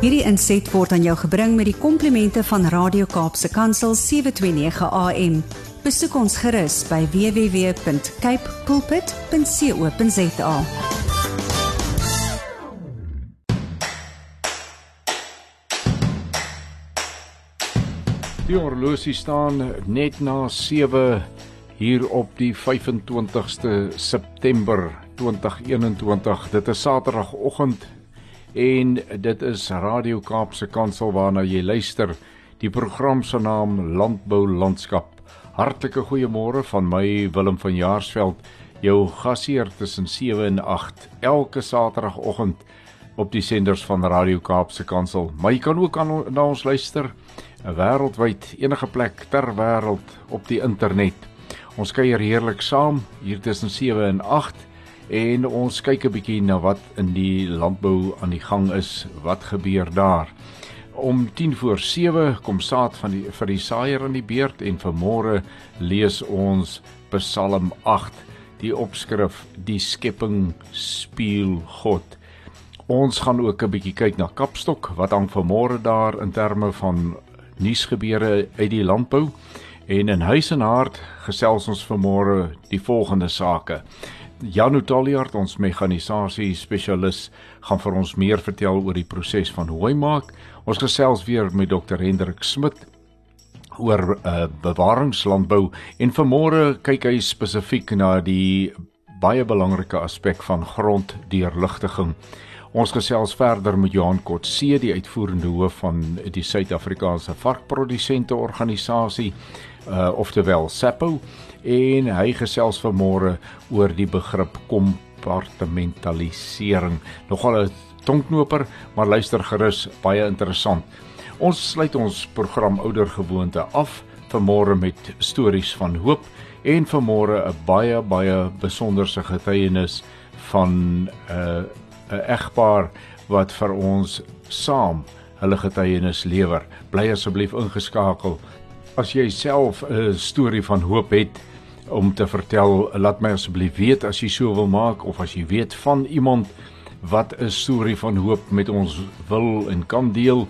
Hierdie inset word aan jou gebring met die komplimente van Radio Kaapse Kansel 729 AM. Besoek ons gerus by www.cape pulpit.co.za. Die horlosie staan net na 7 hier op die 25ste September 2021. Dit is Saterdagoggend en dit is Radio Kaapse Kansel waarna jy luister. Die program se naam Landbou Landskap. Hartlike goeiemôre van my Willem van Jaarsveld, jou gasheer tussen 7 en 8 elke Saterdagoggend op die senders van Radio Kaapse Kansel. Maar jy kan ook aan na ons luister wêreldwyd enige plek ter wêreld op die internet. Ons kuier heerlik saam hier tussen 7 en 8 en ons kyk 'n bietjie na wat in die landbou aan die gang is, wat gebeur daar. Om 10 voor 7 kom saad van die vir die saaier in die beerd en vanmôre lees ons Psalm 8, die opskrif Die skepping speel God. Ons gaan ook 'n bietjie kyk na Kapstok, wat hang vanmôre daar in terme van nuusgebeure uit die landbou en in huis en hart gesels ons vanmôre die volgende sake. Jan Otaliard ons mekanisasie spesialis gaan vir ons meer vertel oor die proses van hooi maak. Ons gesels weer met Dr Hendrik Smit oor uh, bewaringslandbou en vanmôre kyk hy spesifiek na die baie belangrike aspek van gronddeurligtiging. Ons gesels verder met Johan Kotse, die uitvoerende hoof van die Suid-Afrikaanse Varkprodusente Organisasie, uh oftewel SAPO, en hy gesels vanmôre oor die begrip kompartmentalisering. Nogal 'n tonknoper, maar luister gerus, baie interessant. Ons sluit ons program oudergewoonte af vanmôre met stories van hoop en vanmôre 'n baie baie besonderse getuienis van 'n uh, 'n egpaar wat vir ons saam hulle getuienis lewer. Bly asseblief ingeskakel. As jy self 'n storie van hoop het om te vertel, laat my asseblief weet as jy so wil maak of as jy weet van iemand wat 'n storie van hoop met ons wil en kan deel,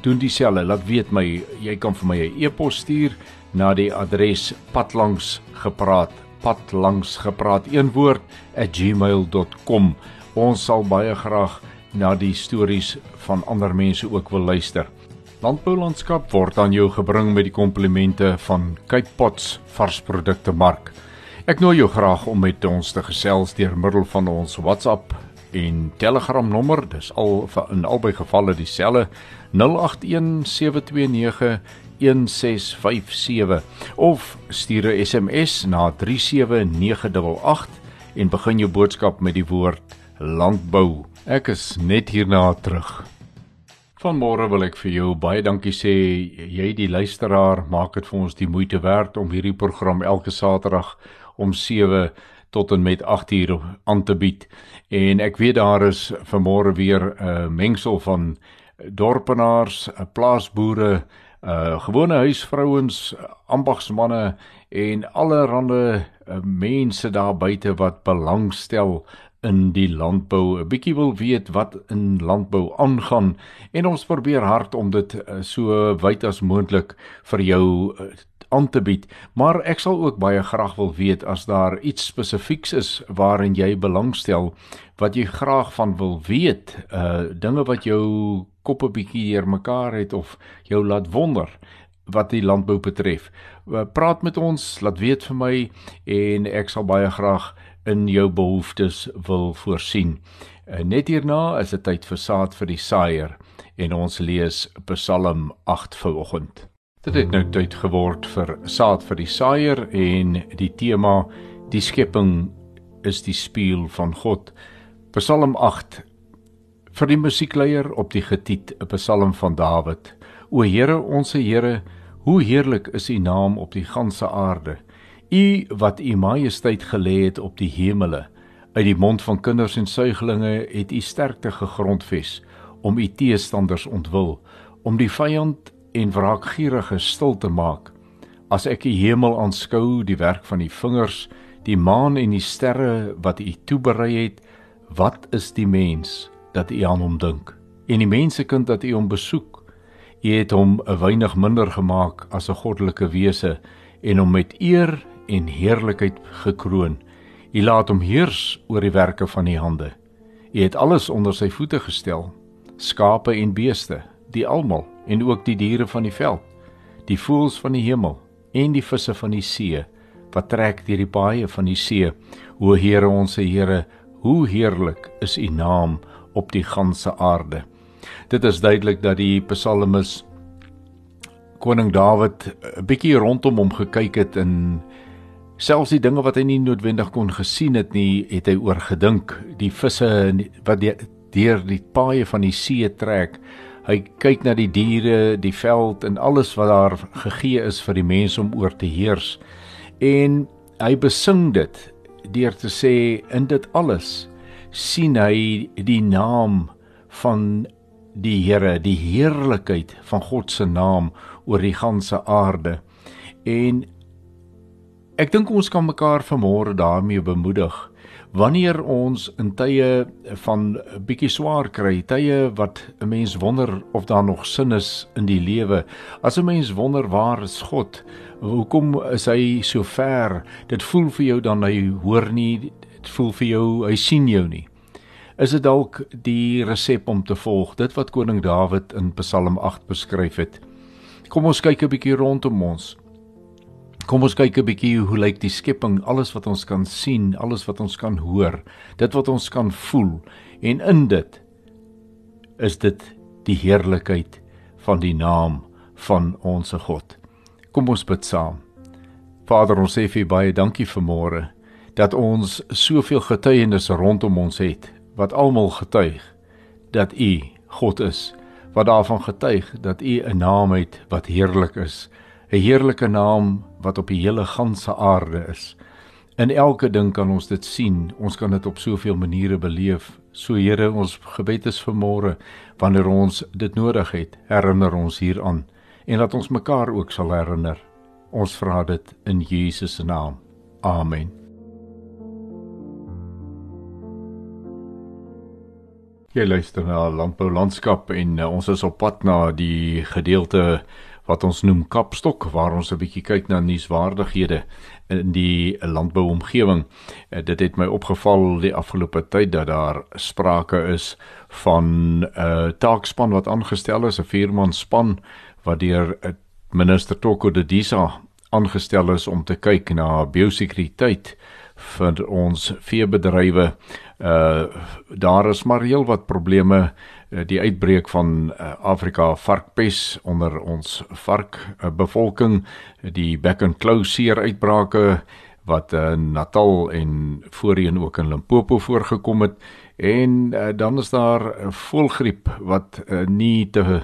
doen dieselfde. Laat weet my, jy kan vir my 'n e-pos stuur na die adres patlangsgepraat patlangsgepraat een woord @gmail.com Ons sal baie graag na die stories van ander mense ook wil luister. Landboulandskap word aan jou gebring met die komplimente van Cape Pots varsprodukte mark. Ek nooi jou graag om met ons te gesels deur middel van ons WhatsApp en Telegram nommer. Dis al in albei gevalle dieselfde 0817291657 of stuur 'n SMS na 37988 en begin jou boodskap met die woord landbou. Ek is net hierna terug. Vanmôre wil ek vir jou baie dankie sê. Jy die luisteraar maak dit vir ons die moeite werd om hierdie program elke Saterdag om 7 tot en met 8 uur aan te bied. En ek weet daar is vanmôre weer 'n uh, mengsel van dorpenaars, uh, plaasboere, uh gewone huisvrouens, ambagsmanne en allerlei uh, mense daar buite wat belangstel in die landbou 'n bietjie wil weet wat in landbou aangaan en ons probeer hard om dit eh, so wyd as moontlik vir jou eh, aan te bied. Maar ek sal ook baie graag wil weet as daar iets spesifieks is waarin jy belangstel wat jy graag van wil weet uh dinge wat jou kop 'n bietjie deurmekaar het of jou laat wonder wat die landbou betref. Praat met ons laat weet vir my en ek sal baie graag in jou behoeftes wil voorsien. Net hierna is dit tyd vir saad vir die saaier en ons lees Psalm 8 vanoggend. Dit het nou tyd geword vir saad vir die saaier en die tema die skepping is die spieël van God. Psalm 8 vir die musiekleier op die getiet 'n psalm van Dawid. O Here, onsse Here, hoe heerlik is U naam op die ganse aarde. U wat u majesteit gelê het op die hemele uit die mond van kinders en suiglinge het u sterkte gegrondves om u teestanders ontwil om die vyand en wraakgierige stil te maak. As ek die hemel aanskou die werk van die vingers die maan en die sterre wat u toeberei het wat is die mens dat u aan hom dink? En die mensekind wat U hom besoek, U het hom 'n weinig minder gemaak as 'n goddelike wese en hom met eer en heerlikheid gekroon. U laat hom heers oor die werke van U hande. U het alles onder sy voete gestel: skape en beeste, die almal en ook die diere van die veld, die voëls van die hemel en die visse van die see wat trek deur die baie van die see. O Here ons Here, hoe heerlik is U naam op die ganse aarde. Dit is duidelik dat die psalmis koning Dawid 'n bietjie rondom hom gekyk het en selfs die dinge wat hy nie noodwendig kon gesien het nie, het hy oor gedink. Die visse wat deur die paaie van die see trek. Hy kyk na die diere, die veld en alles wat daar gegee is vir die mense om oor te heers. En hy besing dit deur te sê in dit alles sien hy die naam van die Here, die heerlikheid van God se naam oor die ganse aarde. En ek dink ons kan mekaar vanmôre daarmee bemoedig wanneer ons in tye van 'n bietjie swaar kry, tye wat 'n mens wonder of daar nog sin is in die lewe. As 'n mens wonder waar is God? Hoekom is hy so ver? Dit voel vir jou dan hy hoor nie, dit voel vir jou hy sien jou nie. Is dit dalk die resep om te volg, dit wat koning Dawid in Psalm 8 beskryf het? Kom ons kyk 'n bietjie rondom ons. Kom ons kyk 'n bietjie hoe lyk die skepping, alles wat ons kan sien, alles wat ons kan hoor, dit wat ons kan voel en in dit is dit die heerlikheid van die naam van ons God. Kom ons bid saam. Vader, ons sê vir baie dankie vir môre dat ons soveel getuienis rondom ons het wat almal getuig dat U God is, wat daarvan getuig dat U 'n naam het wat heerlik is, 'n heerlike naam wat op die hele ganse aarde is. In elke ding kan ons dit sien. Ons kan dit op soveel maniere beleef. So Here, ons gebed is vir môre wanneer ons dit nodig het, herinner ons hieraan en laat ons mekaar ook sal herinner. Ons vra dit in Jesus se naam. Amen. Jy luister na Landbou Landskap en uh, ons is op pad na die gedeelte wat ons noem Kapstok waar ons 'n bietjie kyk na nuuswaardighede in die landbouomgewing. Eh, dit het my opgeval die afgelope tyd dat daar sprake is van 'n uh, taakspan wat aangestel is, 'n vierman span wat deur eh, minister Toko de Disa aangestel is om te kyk na biosekuriteit vir ons veebedrywe. Uh daar is maar heelwat probleme Eh, die uitbreek van uh, Afrika varkpes onder ons vark uh, bevolking die back and close seer uitbrake wat in uh, Natal en voorheen ook in Limpopo voorgekom het. En dan is daar voelgriep wat uh, nie te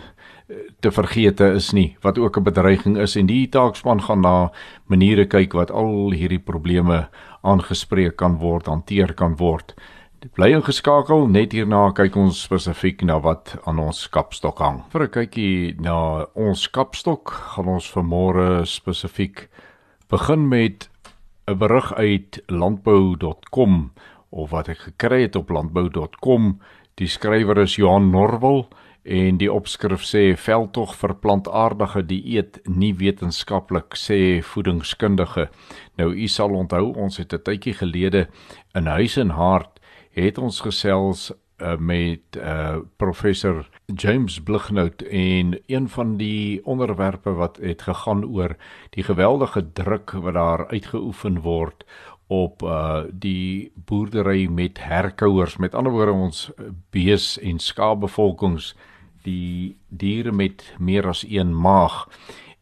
te vergeete is nie wat ook 'n bedreiging is. En die taakspan gaan na maniere kyk wat al hierdie probleme aangespreek kan word hanteer kan word Bly ingeskakel, net hierna kyk ons spesifiek na wat aan ons kapstok hang. Vir 'n kykie na ons kapstok gaan ons vanmôre spesifiek begin met 'n berig uit landbou.com of wat ek gekry het op landbou.com. Die skrywer is Johan Norwel en die opskrif sê veldtog vir plantaardige dieet nie wetenskaplik sê voedingskundige. Nou u sal onthou ons het 'n tydjie gelede in Huis en Hart het ons gesels uh, met uh, professor James Blighnout en een van die onderwerpe wat het gegaan oor die geweldige druk wat daar uitgeoefen word op uh die boerdery met herkouers. Met ander woorde ons bees en skaapbevolkings die diere met meer as een maag.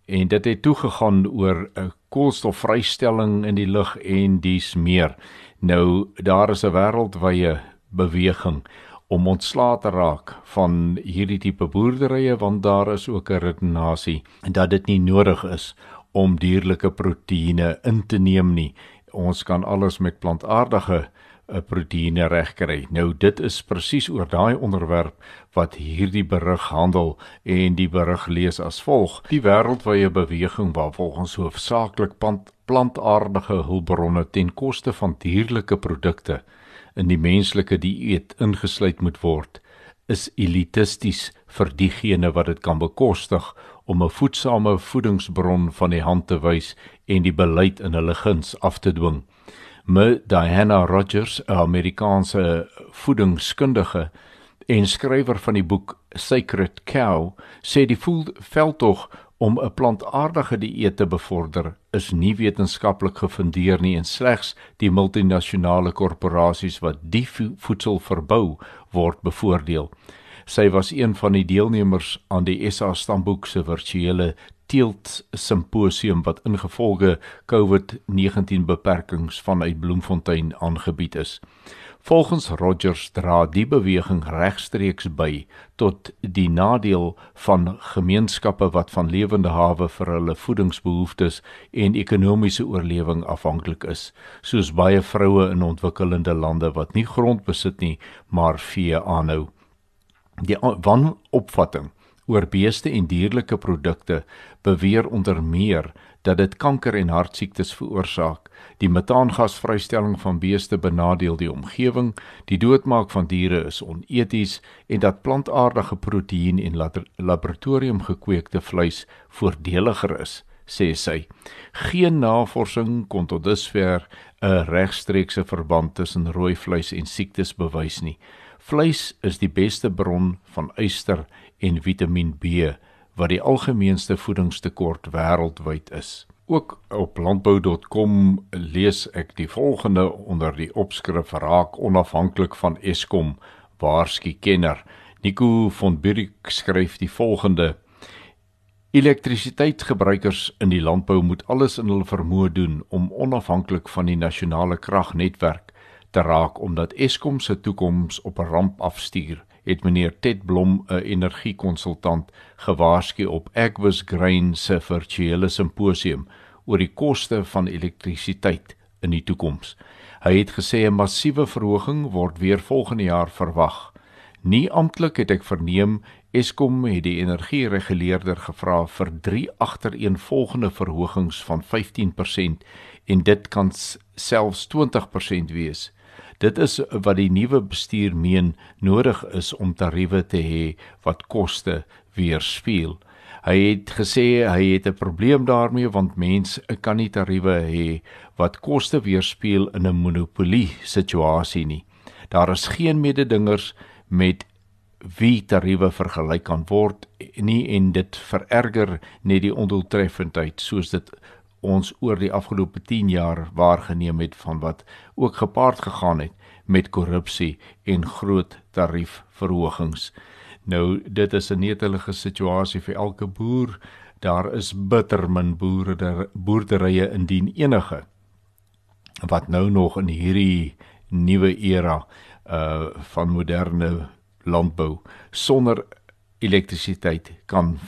En dit het toegegaan oor 'n koolstofvrystelling in die lug en dies meer Nou daar is 'n wêreldwye beweging om ontslae te raak van hierdie tipe boerderye want daar is ook 'n redenasie dat dit nie nodig is om dierlike proteïene in te neem nie. Ons kan alles met plantaardige 'n proteïene regkry. Nou dit is presies oor daai onderwerp wat hierdie berig handel en die berig lees as volg: Die wêreldwye beweging waar volgens hoofsaaklik plant, plantaardige hulpbronne ten koste van dierlike produkte in die menslike dieet ingesluit moet word, is elitisties vir diegene wat dit kan bekostig om 'n voedsame voedingsbron van die hand te wys en die beleid in hulle guns af te dwing. Me Diana Rogers, 'n Amerikaanse voedingskundige en skrywer van die boek Sacred Cow, sê die veldtog om 'n plantaardige dieet te bevorder is nie wetenskaplik gefundeer nie en slegs die multinasjonale korporasies wat die voedsel verbou word bevoordeel. Sy was een van die deelnemers aan die SA Stamboek se virtuele teelt simposium wat ingevolge COVID-19 beperkings vanuit Bloemfontein aangebied is. Volgens Rogers dra die beweging regstreeks by tot die nadeel van gemeenskappe wat van lewende hawe vir hulle voedingsbehoeftes en ekonomiese oorlewing afhanklik is, soos baie vroue in ontwikkelende lande wat nie grond besit nie, maar vee aanhou. Die wanopvatting oor beeste en dierlike produkte beweer onder meer dat dit kanker en hartsiektes veroorsaak. Die metaangasvrystelling van beeste benadeel die omgewing, die doodmaak van diere is oneties en dat plantaardige proteïen en laboratoriumgekweekte vleis voordeliger is, sê sy. Geen navorsing kon tot dusver 'n regstreekse verband tussen rooi vleis en siektes bewys nie. Vleis is die beste bron van yster en Vitamiin B wat die algemeenste voedingstekort wêreldwyd is. Ook op landbou.com lees ek die volgende onder die opskrif raak onafhanklik van Eskom waarsku kenner. Nico von Burik skryf die volgende Elektrisiteitsgebruikers in die landbou moet alles in hul vermoë doen om onafhanklik van die nasionale kragnetwerk te raak omdat Eskom se toekoms op 'n ramp afstuur, het meneer Ted Blom, 'n energiekonsultant, gewaarsku op Agwis Grain se virtuele simposium oor die koste van elektrisiteit in die toekoms. Hy het gesê 'n massiewe verhoging word weer volgende jaar verwag. Nie amptelik het ek verneem Eskom het die energiereguleerder gevra vir 3 agtereenvolgende verhogings van 15% en dit kan selfs 20% wees. Dit is wat die nuwe bestuur meen nodig is om tariewe te hê wat koste weerspieël. Hy het gesê hy het 'n probleem daarmee want mense kan nie tariewe hê wat koste weerspieël in 'n monopolie situasie nie. Daar is geen mededingers met wie tariewe vergelyk kan word nie en dit vererger net die ondoeltreffendheid soos dit ons oor die afgelope 10 jaar waargeneem het van wat ook gepaard gegaan het met korrupsie en groot tariefverhogings. Nou dit is 'n netelige situasie vir elke boer. Daar is bitter min boere boerderye indien enige wat nou nog in hierdie nuwe era uh van moderne landbou sonder elektrisiteit kan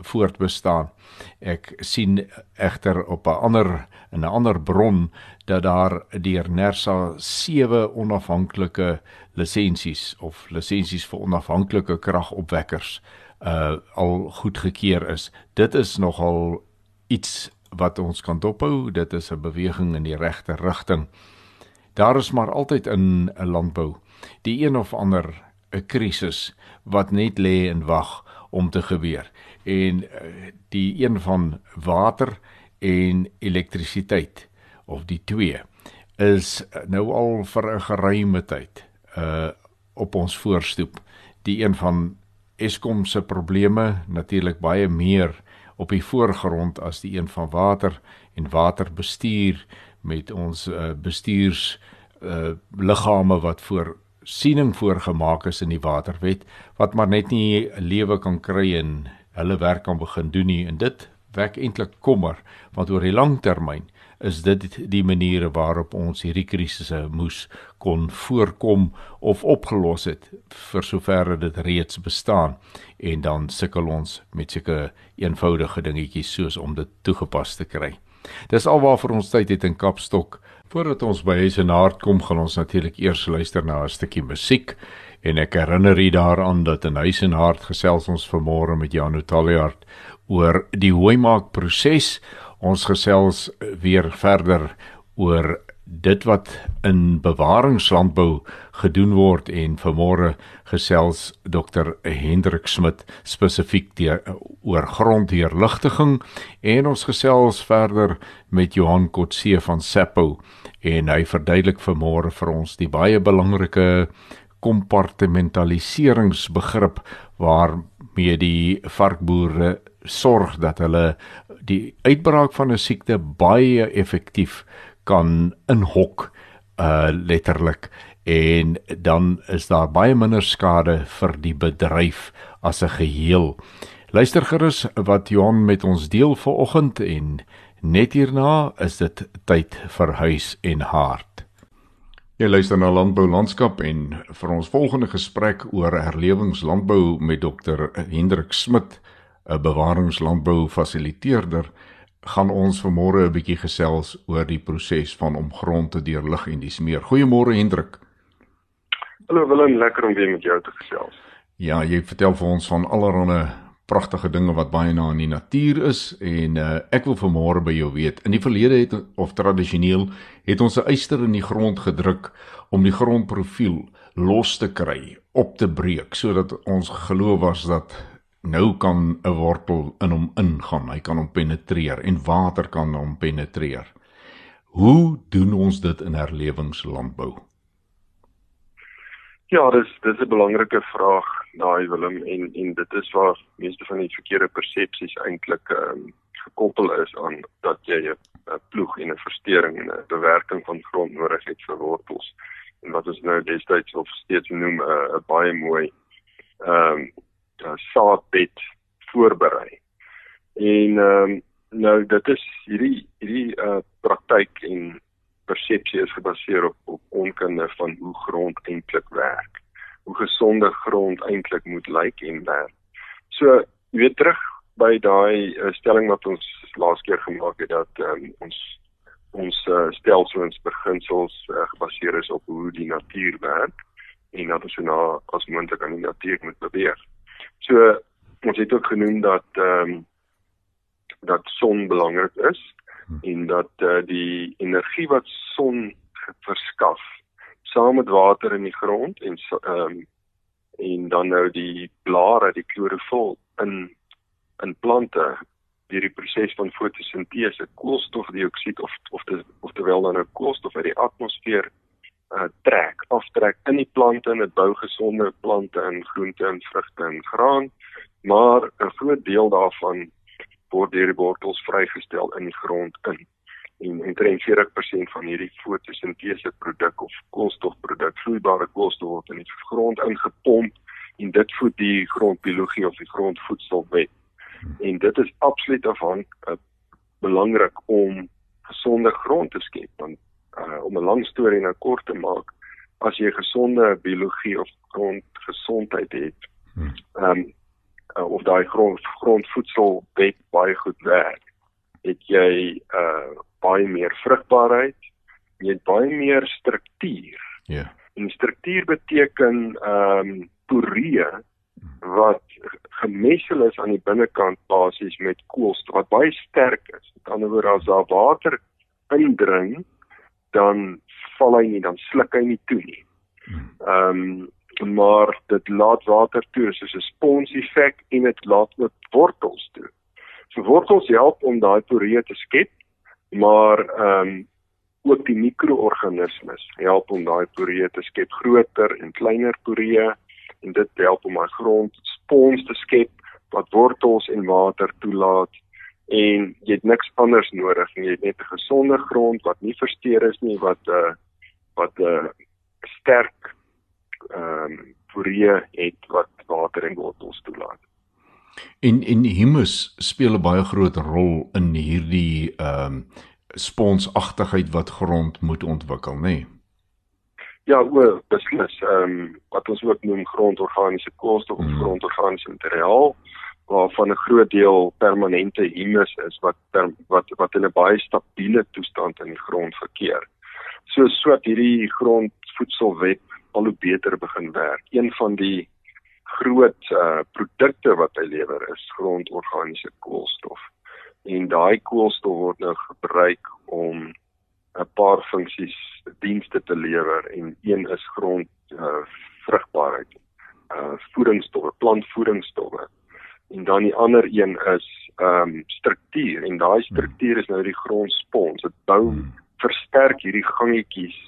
voortbestaan. Ek sien egter op 'n ander in 'n ander bron dat daar deur Nersa 7 onafhanklike lisensies of lisensies vir onafhanklike kragopwekkers uh al goedgekeur is. Dit is nogal iets wat ons kan dophou. Dit is 'n beweging in die regte rigting. Daar is maar altyd in 'n landbou die een of ander 'n krisis wat net lê en wag om te gebeur en uh, die een van water en elektrisiteit of die twee is nou al vir 'n geruime tyd uh op ons voorstoep. Die een van Eskom se probleme natuurlik baie meer op die voorgrond as die een van water en waterbestuur met ons uh, bestuurs uh liggame wat voor siening voorgemaak is in die waterwet wat maar net nie lewe kan kry en hulle werk kan begin doen nie en dit wek eintlik kommer want oor die lang termyn is dit die maniere waarop ons hierdie krisisse moes kon voorkom of opgelos het vir sover dit reeds bestaan en dan sukkel ons met sulke eenvoudige dingetjies soos om dit toegepas te kry. Dis alwaar ons tyd het in Kapstok. Voordat ons by Huis en Hart kom, gaan ons natuurlik eers luister na 'n stukkie musiek en ek herinner u daaraan dat in Huis en Hart gesels ons vanmôre met Janu Talliard oor die hooimaak proses. Ons gesels weer verder oor dit wat in bewaringslandbou gedoen word en vanmôre gesels Dr Hendrik Smit spesifiek oor grondheerligtiging en ons gesels verder met Johan Kotse van Seppo en hy verduidelik vanmôre vir ons die baie belangrike kompartmentaliseringsbegrip waarmee die varkboere sorg dat hulle die uitbraak van 'n siekte baie effektief kan inhok uh letterlik en dan is daar baie minder skade vir die bedryf as 'n geheel. Luister gerus wat Johan met ons deel vanoggend en net hierna is dit tyd vir huis en hart. Jy luister na Landbou Landskap en vir ons volgende gesprek oor herlewingslandbou met Dr Hendrik Smit 'n bewaringslandbou fasiliteerder, gaan ons vanmôre 'n bietjie gesels oor die proses van om grond te deurlig en dis meer. Goeiemôre Hendrik. Hallo Willem, lekker om weer met jou te gesels. Ja, jy vertel vir ons van allerlei pragtige dinge wat baie na in die natuur is en uh, ek wil vanmôre by jou weet. In die verlede het of tradisioneel het ons 'n eyster in die grond gedruk om die grondprofiel los te kry, op te breek sodat ons geloof was dat nou kan 'n wortel in hom ingaan. Hy kan hom penetreer en water kan hom penetreer. Hoe doen ons dit in herlewingslandbou? Ja, dis dis 'n belangrike vraag daai Willem en en dit is waar meeste van die verkeerde persepsies eintlik ehm um, gekoppel is aan dat jy 'n ploeg en 'n versteuring en 'n bewerking van grond nodig het vir wortels. En wat ons nou destyds of steeds noem 'n uh, baie mooi ehm um, saadbed voorberei. En ehm um, nou dit is hierdie hierdie uh praktyk en persepsie is gebaseer op op onkunde van hoe grond eintlik werk. Hoe gesonde grond eintlik moet lyk en werk. So, jy weet terug by daai uh, stelling wat ons laas keer gemaak het dat um, ons ons uh, stelsels beginsels uh, gebaseer is op hoe die natuur werk en dat ons so na as moontlik aan die natuur moet beweeg. So ons het ook genoem dat ehm um, dat son belangrik is hm. en dat uh, die energie wat son verskaf saam met water in die grond en ehm um, en dan nou die blare, die klorofil in in plante deur die proses van fotosintese, koolstofdioksied of of te, of terwyl dan nou koolstof uit die atmosfeer uh, trek, aftrek in die plante en dit bou gesonde plante in groente en vrugte en graan, maar 'n groot deel daarvan word deur die wortels vrygestel in die grond in. En omtrent 40% van hierdie fotosintese produk of koolstofproduk, vloeibare koolstof word in die grond ingepomp en dit voed die grondbiologie of die grondvoedselweb. En dit is absoluut afhanklik uh, belangrik om gesonde grond te skep want uh, om 'n lang storie nou kort te maak, as jy gesonde biologie of grondgesondheid het, hmm. ehm um, uh, of daai grond grondvoedsel wet baie goed werk, het jy uh baie meer vrugbaarheid, jy het baie meer struktuur. Ja. Yeah. En struktuur beteken ehm um, poree wat gemessel is aan die binnekant basies met koolstof wat baie sterk is. Met ander woorde as daar water indring, dan val hy nie, dan sluk hy nie toe nie. Ehm um, maar dit laat water toe soos 'n spons effek en dit laat ook wortels toe. So wortels help om daai poree te skep, maar ehm um, ook die mikroorganismes help om daai poree te skep, groter en kleiner poree en dit help om 'n grond spons te skep wat wortels en water toelaat en jy het niks anders nodig nie. Jy het net 'n gesonde grond wat nie versteur is nie, wat 'n uh, wat 'n uh, sterk ehm um, poree het wat water en wortels toelaat. En en humus speel 'n baie groot rol in hierdie ehm um, sponsagtigheid wat grond moet ontwikkel, nê? Nee? Ja, o, beslis. Ehm um, wat ons ook noem grondorganiese koolstof of mm. grondorganiese materiaal waarvan 'n groot deel permanente humus is wat per, wat wat in 'n baie stabiele toestand in die grond verkeer. So sodat hierdie grondvoedselweb al hoe beter begin werk. Een van die groot uh produkte wat hy lewer is grondorganiese koolstof. En daai koolstof word nou gebruik om 'n paar funksies dienste te lewer en een is grond uh, vrugbaarheid uh voedingsstowwe plantvoedingsstowwe en dan die ander een is ehm um, struktuur en daai struktuur is nou die grondspons dit bou hmm. versterk hierdie gangetjies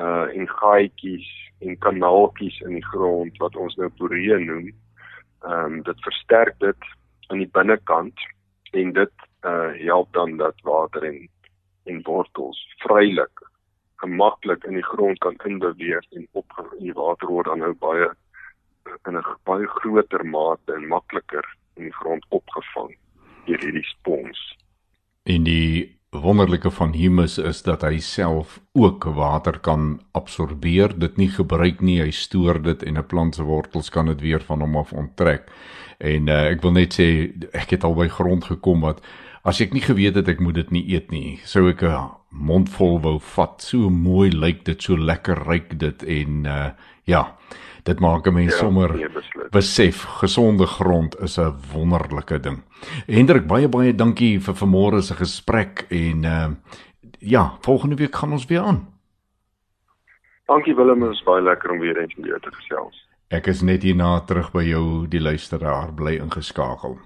uh en gaatjies en kanaaltjies in die grond wat ons nou poree noem ehm um, dit versterk dit aan die binnekant en dit uh help dan dat water en en wortels vrylik gemaklik in die grond kan inbeweeg en op in die water word dan nou baie in 'n baie groter mate en makliker in die grond opgevang deur hierdie spons. En die wonderlike van humus is dat hy self ook water kan absorbeer, dit nie gebruik nie, hy stoor dit en 'n plant se wortels kan dit weer van hom af onttrek. En uh, ek wil net sê ek het al by grond gekom wat as ek nie geweet het ek moet dit nie eet nie, sou ek 'n mondvol wou vat. So mooi lyk dit, so lekker ryk dit en uh, ja, dit maak 'n mens ja, sommer nee, besef gesonde grond is 'n wonderlike ding. Hendrik baie baie dankie vir vanmôre se gesprek en uh, ja, volgende week gaan ons weer aan. Dankie Willem, dit is baie lekker om weer eens met jou te gesels. Ek is net hierna terug by jou die luisteraar bly ingeskakel.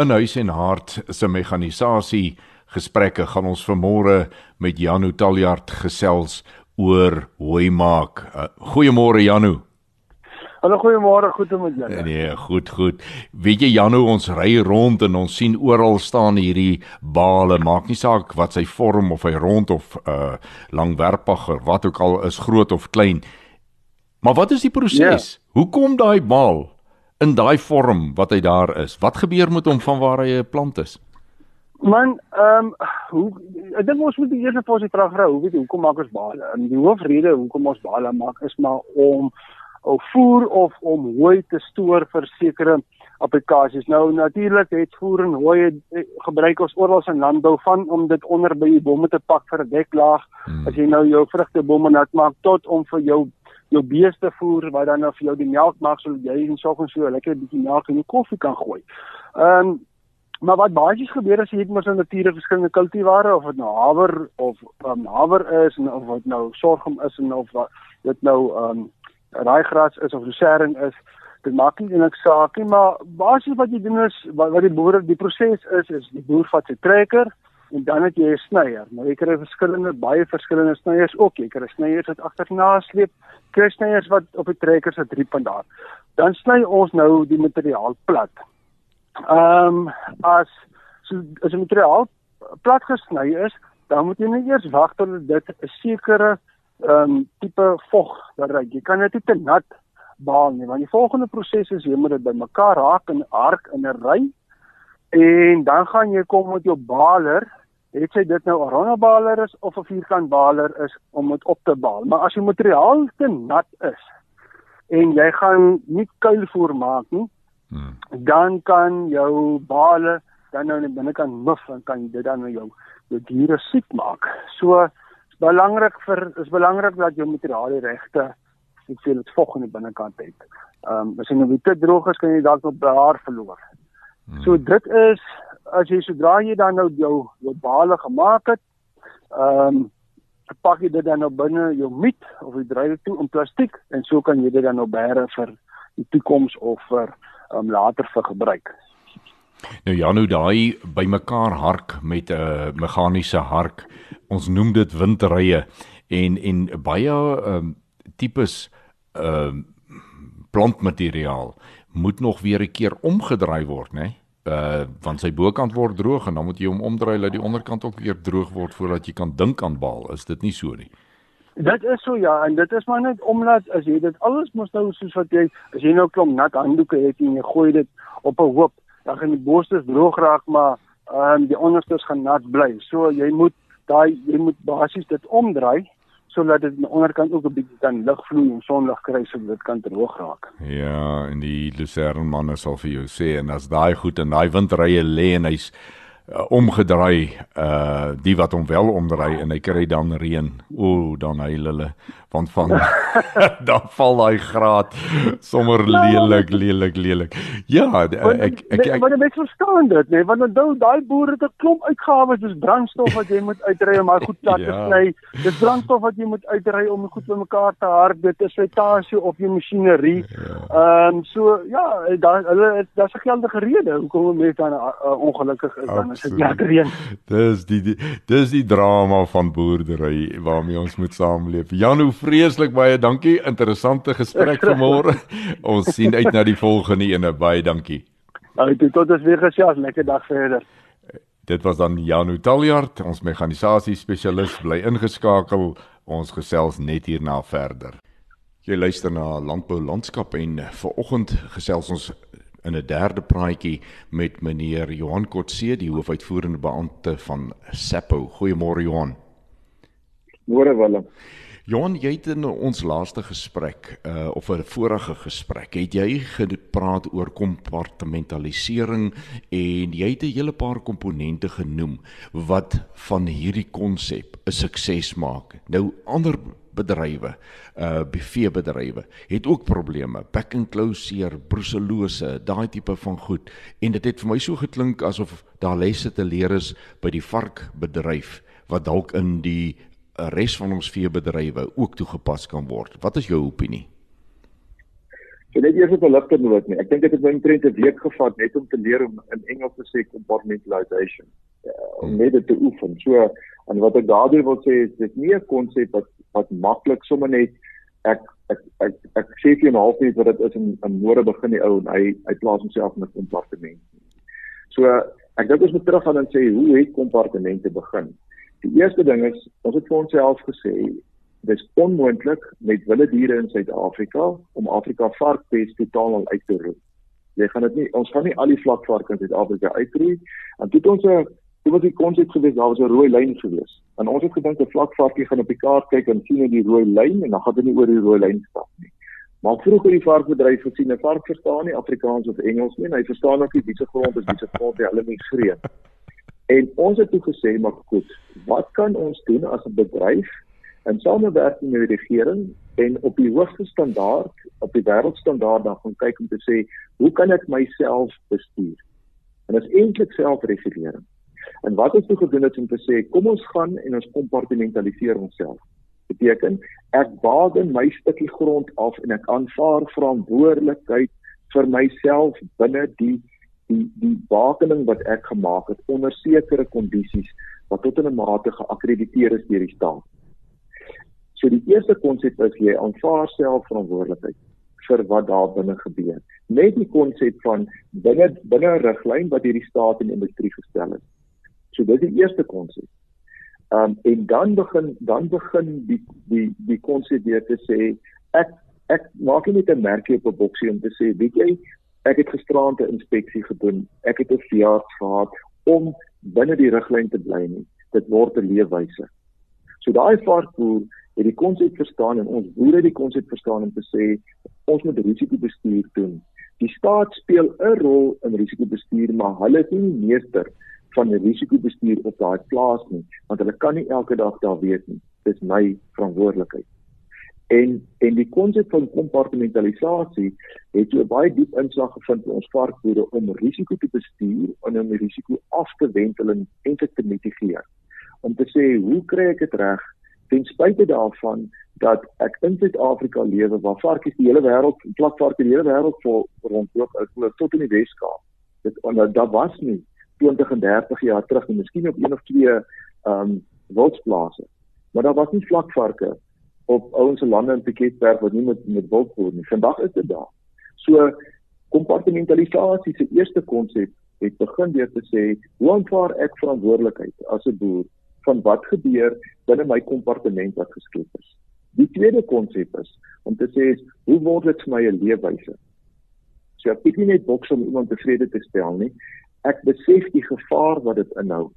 In huis en hart se mekanisasie gesprekke gaan ons vanmôre met Janu Taljard gesels oor hooi maak. Uh, Goeiemôre Janu. Hallo goeiemôre, goed om met julle. Nee, nee, goed, goed. Weet jy Janu, ons ry rond en ons sien oral staan hierdie bale, maak nie saak wat sy vorm of hy rond of uh langwerpig of wat ook al is, groot of klein. Maar wat is die proses? Ja. Hoe kom daai bal in daai vorm wat hy daar is? Wat gebeur met hom van waar hy 'n plant is? Man, ehm um, hoe ek dink ons moet eers vir ons die vraag vra, hoe weet jy hoekom maak ons bale? En die hoofrede hoekom ons bale maak is maar om of voer of om hooi te stoor vir sekere applikasies. Nou natuurlik het voer en hooi eh, gebruik ons oral in landbou van om dit onder by die bomme te pak vir 'n deklaag. Hmm. As jy nou jou vrugtebomme nat maak tot om vir jou jou beeste voer wat dan nou vir jou die melk maak sodat jy in soggens so lekker 'n bietjie melk in jou koffie kan gooi. Ehm um, maar wat basies gebeur as jy het mos 'n natuurlike verskillende kultivare of dit nou haver of um, haver is en of wat nou sorghum is en of wat dit nou ehm um, raaigras is of rosering is, dit maak nie eintlik saak nie, maar basies wat jy doen is wat, wat die boere die proses is is die boer vat sy trekker en dan het jy 'n snyer. Nou jy kry verskillende baie verskillende snyers ook. Jy kry snyers wat agterna sleep, kry snyers wat op die trekker se drie punt daar. Dan sny ons nou die materiaal plat. Ehm um, as so as die materiaal plat gesny is, dan moet jy net eers wag tot dit 'n sekere ehm um, tipe vog bereik. Jy kan dit nie te nat baal nie, want die volgende proses is jy moet dit bymekaar raak in 'n ark in 'n ry en dan gaan jy kom met jou baler, het sy dit nou 'n ronde baler is of 'n vierkant baler is om dit op te baal. Maar as die materiaal te nat is en jy gaan nie kuilvoer maak nie, hmm. dan kan jou bale dan nou net binnekant mif en kan dit dan nou jou jou diere siek maak. So belangrik vir is belangrik dat jou materiaal die regte dit vog in die binnekant het. Ehm um, as jy nou te droog is kan jy dalk op haar verloor. Hmm. So dit is as jy sodra jy dan nou jou jou bale gemaak het, ehm um, pak jy dit dan nou binne jou miet of jy dryf dit toe in plastiek en so kan jy dit dan nou bære vir die toekoms of vir ehm um, later vir gebruik. Nou ja, nou daai bymekaar hark met 'n uh, meganiese hark. Ons noem dit windrye en en baie ehm um, tipes ehm uh, plantmateriaal moet nog weer 'n keer omgedraai word, né? Uh want sy bokant word droog en dan moet jy hom omdraai dat die onderkant ook weer droog word voordat jy kan dink aan baal. Is dit nie so nie? Dit is so ja, en dit is maar net omdat as jy dit alles mos nou soos wat jy as jy nou klomp nat handdoeke het en jy gooi dit op 'n hoop dan gaan die borstes droog raak maar um, die onderstes gaan nat bly. So jy moet daai jy moet basies dit omdraai sodat dit aan die onderkant ook 'n bietjie kan lig vloei en sonlig kry sodat dit kan droog raak. Ja, en die lucerne manne sal vir jou sê en as daai goed en daai windrye lê en hy's uh, omgedraai uh die wat hom wel omdraai en hy kry dan reën. O, dan hy hulle want van dan val daai graad sommer lelik lelik lelik. Ja, ek ek ek Maar dit verstaan dit, nee, want onthou daai boere het 'n klomp uitgawes, dis brandstof wat jy moet uitry om maar goed plat te ja. sny. Dis brandstof wat jy moet uitry om goed bymekaar te hard. Dit is slytasie op jou masjinerie. Ja. Ehm um, so ja, daar hulle daar's 'n geldige rede hoekom mense dan uh, ongelukkig is dan dit lekker reën. Dis die, die dis die drama van boerdery waarmee ons moet saamleef. Janu vreeslik baie dankie. Interessante gesprek vanmôre. ons sien uit na die volgende ene. Baie dankie. Nou, tot ons weer gesels. Lekker dag verder. Dit was dan Janu Taljard, ons mekanisasie spesialis bly ingeskakel. Ons gesels net hierna verder. Jy luister na Landbou Landskap en ver oggend gesels ons in 'n derde praatjie met meneer Johan Kotse, die hoofuitvoerende beampte van Sappo. Goeiemôre Johan. Môre Willem. Johan, jy het in ons laaste gesprek uh of 'n vorige gesprek, het jy gepraat oor kompartmentalisering en jy het 'n hele paar komponente genoem wat van hierdie konsep 'n sukses maak. Nou ander bedrywe, uh beveebedrywe het ook probleme, back and closure, bruselose, daai tipe van goed. En dit het vir my so geklink asof daar lesse te leer is by die varkbedryf wat dalk in die res van ons veebedrywe ook toegepas kan word. Wat is jou opinie? So net eers op 'n ligter noot nie. Ek dink dit het my omtrent 'n week gevat net om te leer om in Engels te sê compartmentalization. Ja, om net dit te oefen. So en wat ek daardeur wil sê is dit nie 'n konsep wat wat maklik sommer net ek ek ek, ek sê vir 'n halfuur wat dit is in 'n môre begin die ou en hy hy plaas homself in 'n kompartement. So ek dink ons moet teruggaan en sê hoe het kompartemente begin? Die eerste ding is ons het vir onsself gesê dis onmoontlik met wilde diere in Suid-Afrika om Afrika varkpes totaal al uit te roei. Jy gaan dit nie ons gaan nie al die vlakvarke in Suid-Afrika uitroei en dit ons 'n dit was die konsep gewees daar was 'n rooi lyn gewees. En ons het gedink 'n vlakvarkie gaan op die kaart kyk en sien net die rooi lyn en dan gaan dit nie oor die rooi lyn stap nie. Maar vroeër die varkbedryf gesien 'n vark verstaan nie Afrikaans of Engels nie en hy verstaan ook nie wie se grond is wie se grond hy hulle migreer. En ons het toe gesê maar goed, wat kan ons doen as 'n bedryf in samewerking met die regering en op die hoogste standaard, op die wêreldstandaard dan gaan kyk om te sê, hoe kan ek myself bestuur? En dit is eintlik selfregulering. En wat ons toe gedoen het om te sê, kom ons gaan en ons kompartmentaliseer onsself. Beteken ek baden my stukkie grond af en ek aanvaar verantwoordelikheid vir myself binne die die die bakening wat ek gemaak het onder sekere kondisies wat tot 'n mate geakkrediteer is deur die staat. So die eerste konsep is jy aanvaar self verantwoordelikheid vir wat daar binne gebeur. Net die konsep van binne binne 'n riglyn wat hierdie staat en industrie gestel het. So dit is die eerste konsep. Um en dan begin dan begin die die die konsep weer te sê ek ek maak nie net 'n merkie op 'n boksie om te sê weet jy Ek het gisteraand 'n inspeksie gedoen. Ek het 'n verjaardag gehad om binne die riglyn te bly nie. Dit word 'n leefwyse. So daai varkboer het die konsep verstaan en ons boere die konsep verstaan om te sê ons moet risikobestuur doen. Die staat speel 'n rol in risikobestuur, maar hulle is nie meester van risikobestuur op daai plaas nie, want hulle kan nie elke dag daar weet nie. Dis my verantwoordelikheid. En en die konsep van kompartmentalisasie het so baie diep inslag gevind in ons varkboere om risiko te bestuur en om die risiko af te wendel en eintlik te mitigeer. Om te sê, hoe kry ek dit reg ten spyte daarvan dat ek in Suid-Afrika lewe waar varkies die hele wêreld, plakvarke die hele wêreld vol rondloop, ek glo tot in die Weskaap. Dit onder daar was nie 20 en 30 jaar terug, miskien op een of twee ehm um, wildsplase. Maar daar was nie vlakvarke op ouens se lande in Piketberg wat nie met met wild voer nie. Vandag is dit daar. So kompartmentalisasie se eerste konsep het begin deur te sê hoe aanvaar ek verantwoordelikheid as 'n boer van wat gebeur binne my kompartement wat geskep is. Die tweede konsep is om te sê hoe word dit vir my 'n leefwyse? So ek nie net boks om iemand tevrede te stel nie. Ek besef die gevaar wat dit inhou.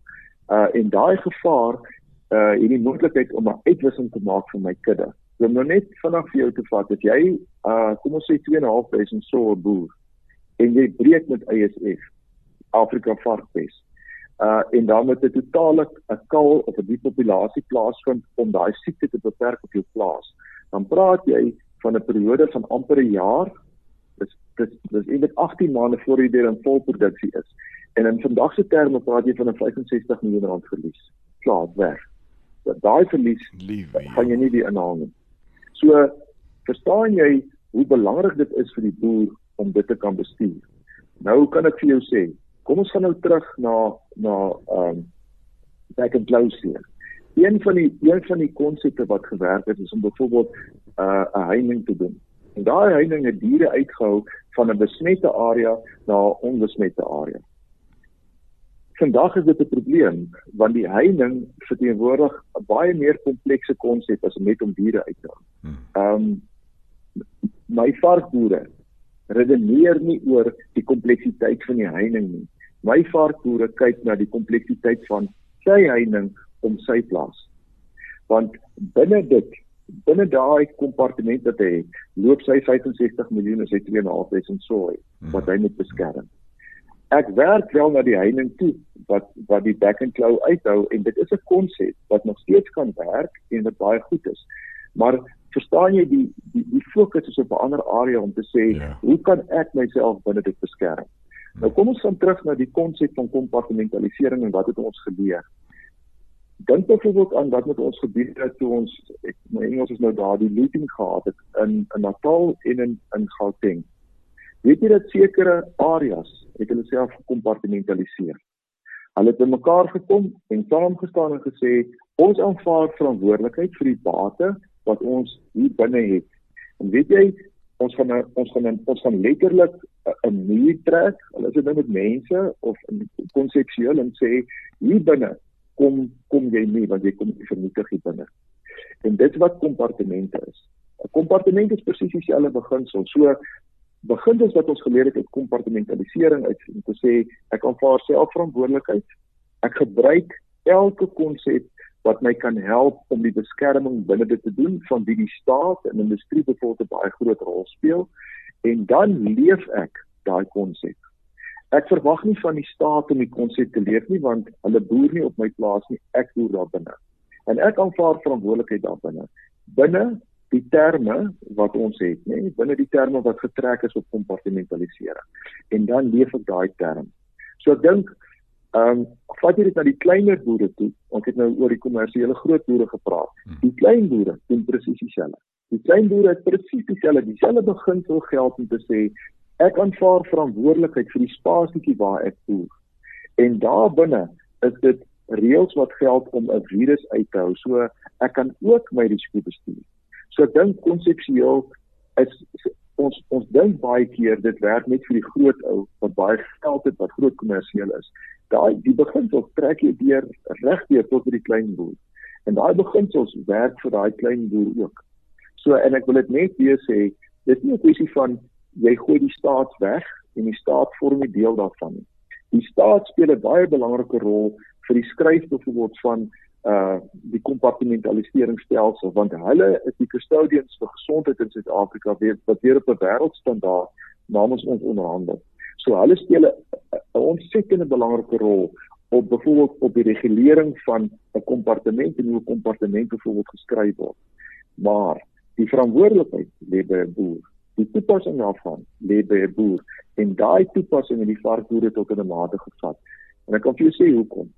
Uh en daai gevaar uh hierdie moontlikheid om 'n uitwissing te maak vir my kudde. Ek wil nou net vanaand vir jou te vat dat jy uh kom ons sê 2.500 so 'n boer en jy breek met ISF Afrika varkpes. uh en dan moet 'n totale 'n kal of 'n depopulasie plaasvind om daai siekte te beperk op jou plaas. Dan praat jy van 'n periode van amper 'n jaar. Dis dis dis eintlik 18 maande voor jy weer in volproduksie is. En in vandag se terme praat jy van 'n 65 miljoen rand verlies. Klaar, weg. Dat daai verlies Liefie. gaan jy nie weer inhaal nie. So verstaan jy hoe belangrik dit is vir die boer om dit te kan bestuur. Nou kan ek vir jou sê, kom ons gaan nou terug na na ehm um, back and close hier. Een van die een van die konsepte wat gewerk het is om byvoorbeeld 'n uh, heining te doen. En daai heining het diere uitgehou van 'n besmette area na 'n onbesmette area. Vandag is dit 'n probleem want die heining verteenwoordig 'n baie meer komplekse konsep as net om diere uit te hou. Hmm. Ehm um, my varkboere redeneer nie oor die kompleksiteit van die heining nie. My varkboere kyk na die kompleksiteit van sy heining om sy plaas. Want binne dit, binne daai kompartement wat hy het, loop sy 65 miljoen as hy 2.5 sooi wat hy moet beskerm. Ek werk wel na die heining toe wat wat die back and claw uithou en dit is 'n konsep wat nog steeds kan werk en wat baie goed is. Maar verstaan jy die die die fokus is op 'n ander area om te sê ja. hoe kan ek myself binne dit beskerm? Nou kom ons gaan terug na die konsep van kompartmentalisering en wat het ons geleer? Dink byvoorbeeld aan wat met ons gebeur het toe ons ek my Engels is nou daar die looting gehad het in in Natal en in in Gauteng. Weet jy dat sekere areas het hulle self gekompartmentaliseer. Hulle het bymekaar gekom en saamgestaan en gesê ons aanvaar verantwoordelikheid vir die bate wat ons hier binne het. En weet jy ons gaan ons gaan ons gaan letterlik 'n muur trek. Hulle is dit nou met mense of konseptueel en sê hier binne kom kom jy nie want jy kom nie vernietig hier binne. En dit wat kompartemente is. 'n Kompartement is presies dieselfde beginsel. So beginsels wat ons geleer het uit kompartementalisering uit om te sê ek aanvaar selfverantwoordelikheid. Ek gebruik elke konsep wat my kan help om die beskerming binne dit te doen van wie die staat en industrie bevoorde baie groot rol speel en dan leef ek daai konsep. Ek verwag nie van die staat om die konsep te leef nie want hulle boer nie op my plaas nie, ek boer daar binne. En ek aanvaar verantwoordelikheid daar binne. Binne die terme wat ons het, nê, binne die terme wat getrek is op kompartmentalisering. En dan leef ek daai term. So ek dink ehm um, vat jy dit na die kleiner boere toe, ons het nou oor die kommersiële groot boere gepraat. Hmm. Die klein boere doen presies dieselfde. Die klein boere het presies dieselfde, dieselfde beginsel geld om te sê Ek aanvaar verantwoordelikheid vir die spasietjie waar ek boer. En daarbinne is dit reëls wat geld om 'n virus uit te hou. So ek kan ook my risiko bestuur. So ek dink konseptueel is ons ons dink baie keer dit werk net vir die groot ou wat baie geld het wat groot kommersieel is. Daai die beginsels trek jy deur regdeur tot by die klein boer. En daai beginsels werk vir daai klein boer ook. So en ek wil dit net weer sê, dit is nie 'n kwessie van jy gooi die staat weg en die staat vorm 'n deel daarvan. Die staat speel 'n baie belangrike rol vir die skryf byvoorbeeld van uh die kompartmentaliseringsstelsel want hulle is die custodians vir gesondheid in Suid-Afrika wat weer op 'n wêreldstandaard namens ons onderhandel. So hulle speel 'n ontsettende belangrike rol op byvoorbeeld op die regulering van 'n kompartement en hoe 'n kompartement byvoorbeeld geskryf word. Maar die verantwoordelikheid lê by 'n boer die toepassing daarvan lê by 'n boer en daai toepassing in die varkboere tot in 'n mate gevat. En ek kan vir jou sê hoekom.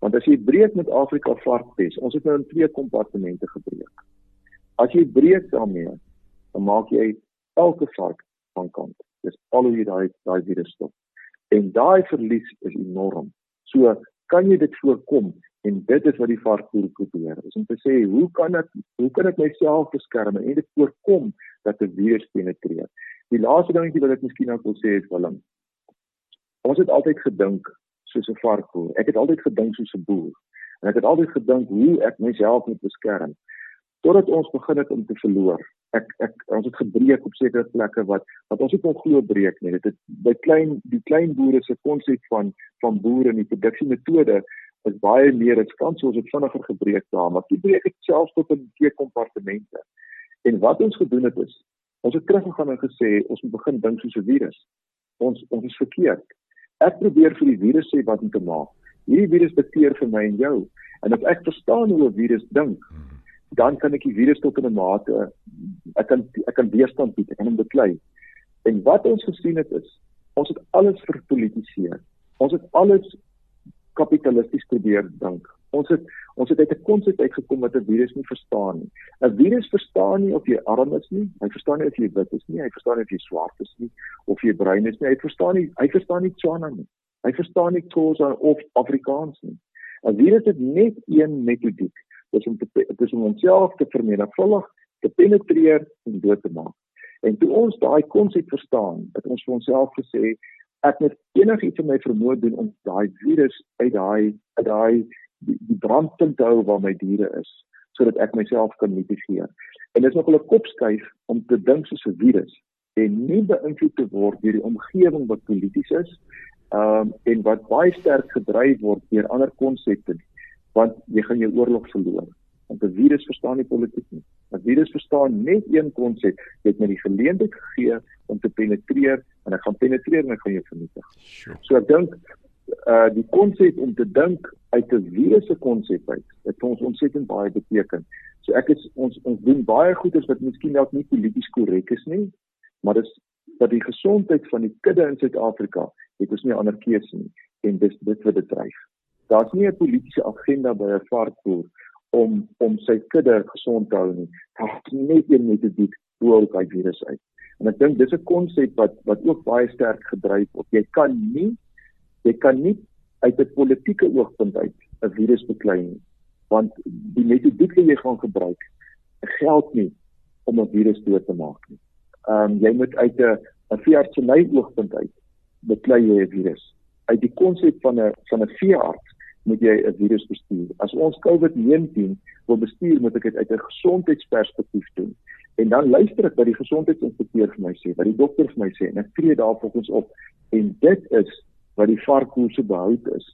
Want as jy breek met Afrika varkpes, ons het nou in twee kompartemente gebreek. As jy breek daarmee, dan maak jy elke vark van kant. Dis al hoe jy daai daai virus stop. En daai verlies is enorm. So kan jy dit voorkom en dit is wat die varkboer probeer. Is om te sê, hoe kan ek hoe kan ek myself beskerm en dit voorkom dat 'n virus penetreer. Die laaste dingetjie wat ek miskien nou wil sê is Willem. Ons het altyd gedink soos 'n varkboer. Ek het altyd gedink soos 'n boer. En ek het altyd gedink hoe ek myself moet beskerm totdat ons begin het om te verloor. Ek ek ons het gebreek op sekere plekke wat wat ons het onglo breek nie. Dit het by klein die klein boere se konsep van van boere en die produksiemetode is baie meer kan soos dit vinniger gebreek daar, maar die breek het selfs tot in twee kompartemente. En wat ons gedoen het is, ons het teruggegaan en gesê ons moet begin dink soos 'n virus. Ons ons is verkeerd. Ek probeer vir die virus sê wat om te maak. Hierdie virus beteer vir my en jou. En as ek verstaan hoe 'n virus dink, dan kan ek die virus tot 'n mate ek kan ek kan weerstand bied, ek kan hom beklei. En wat ons gesien het is, ons het alles verpolitiseer. Ons het alles kapitalisties probeer dink. Ons het ons het uit 'n konsep uitgekom wat 'n virus nie verstaan nie. 'n Virus verstaan nie of jy arm is nie, hy verstaan nie of jy wit is nie, hy verstaan nie of jy swart is nie of jy bruin is nie. Hy verstaan nie hy verstaan nie Tswana nie. Hy verstaan nie Xhosa of Afrikaans nie. 'n Virus het net een metodiek. Dit is om te dit is om homself te vermenigvuldig, te penetreer en dood te maak. En toe ons daai konsep verstaan, het ons vir onsself gesê ek moet enigiets in my vermoë doen om daai virus uit daai uit daai die, die brandpunt te hou waar my diere is sodat ek myself kan mitigeer. En dit is nog 'n kopskuif om te dink soos 'n virus en nie beïnvloed te word deur die omgewing wat polities is um, en wat baie sterk gedryf word deur ander konsepte want jy gaan jou oorlog verloor want 'n virus verstaan nie politiek nie. 'n Virus verstaan net een konsep. Jy het my die geleentheid gegee om te penetreer en ek gaan penetreer en ek gaan jou vernietig. Sure. So ek dink uh die konsep om te dink uit 'n virus se konsep uit, dit vir ons ontsettend baie beteken. So ek is ons ons doen baie goeders wat miskien dalk nie polities korrek is nie, maar dis dat die gesondheid van die kudde in Suid-Afrika, dit is nie ander keuse nie en dis dit wat dit dryf. Daar's nie 'n politieke agenda by 'n varkboer om om sy kudde gesond te hou nie. Daar's net een metodiek hoe om daai virus uit. En ek dink dis 'n konsep wat wat ook baie sterk gedryf word. Jy kan nie jy kan nie uit 'n politieke oogpunt uit 'n virus beklei nie. Want die metodiek wat jy gaan gebruik, geld nie om 'n virus dood te maak nie. Ehm um, jy moet uit 'n 'n veeartseny oogpunt uit beklei jy 'n virus. Uit die konsep van 'n van 'n veearts moet jy 'n virus bestuur. As ons COVID-19 wil bestuur, moet ek dit uit 'n gesondheidsperspektief doen. En dan luister ek wat die gesondheidsinspekteur vir my sê, wat die dokter vir my sê en ek tree daarvolgens op. En dit is wat die varkkoers se behoud is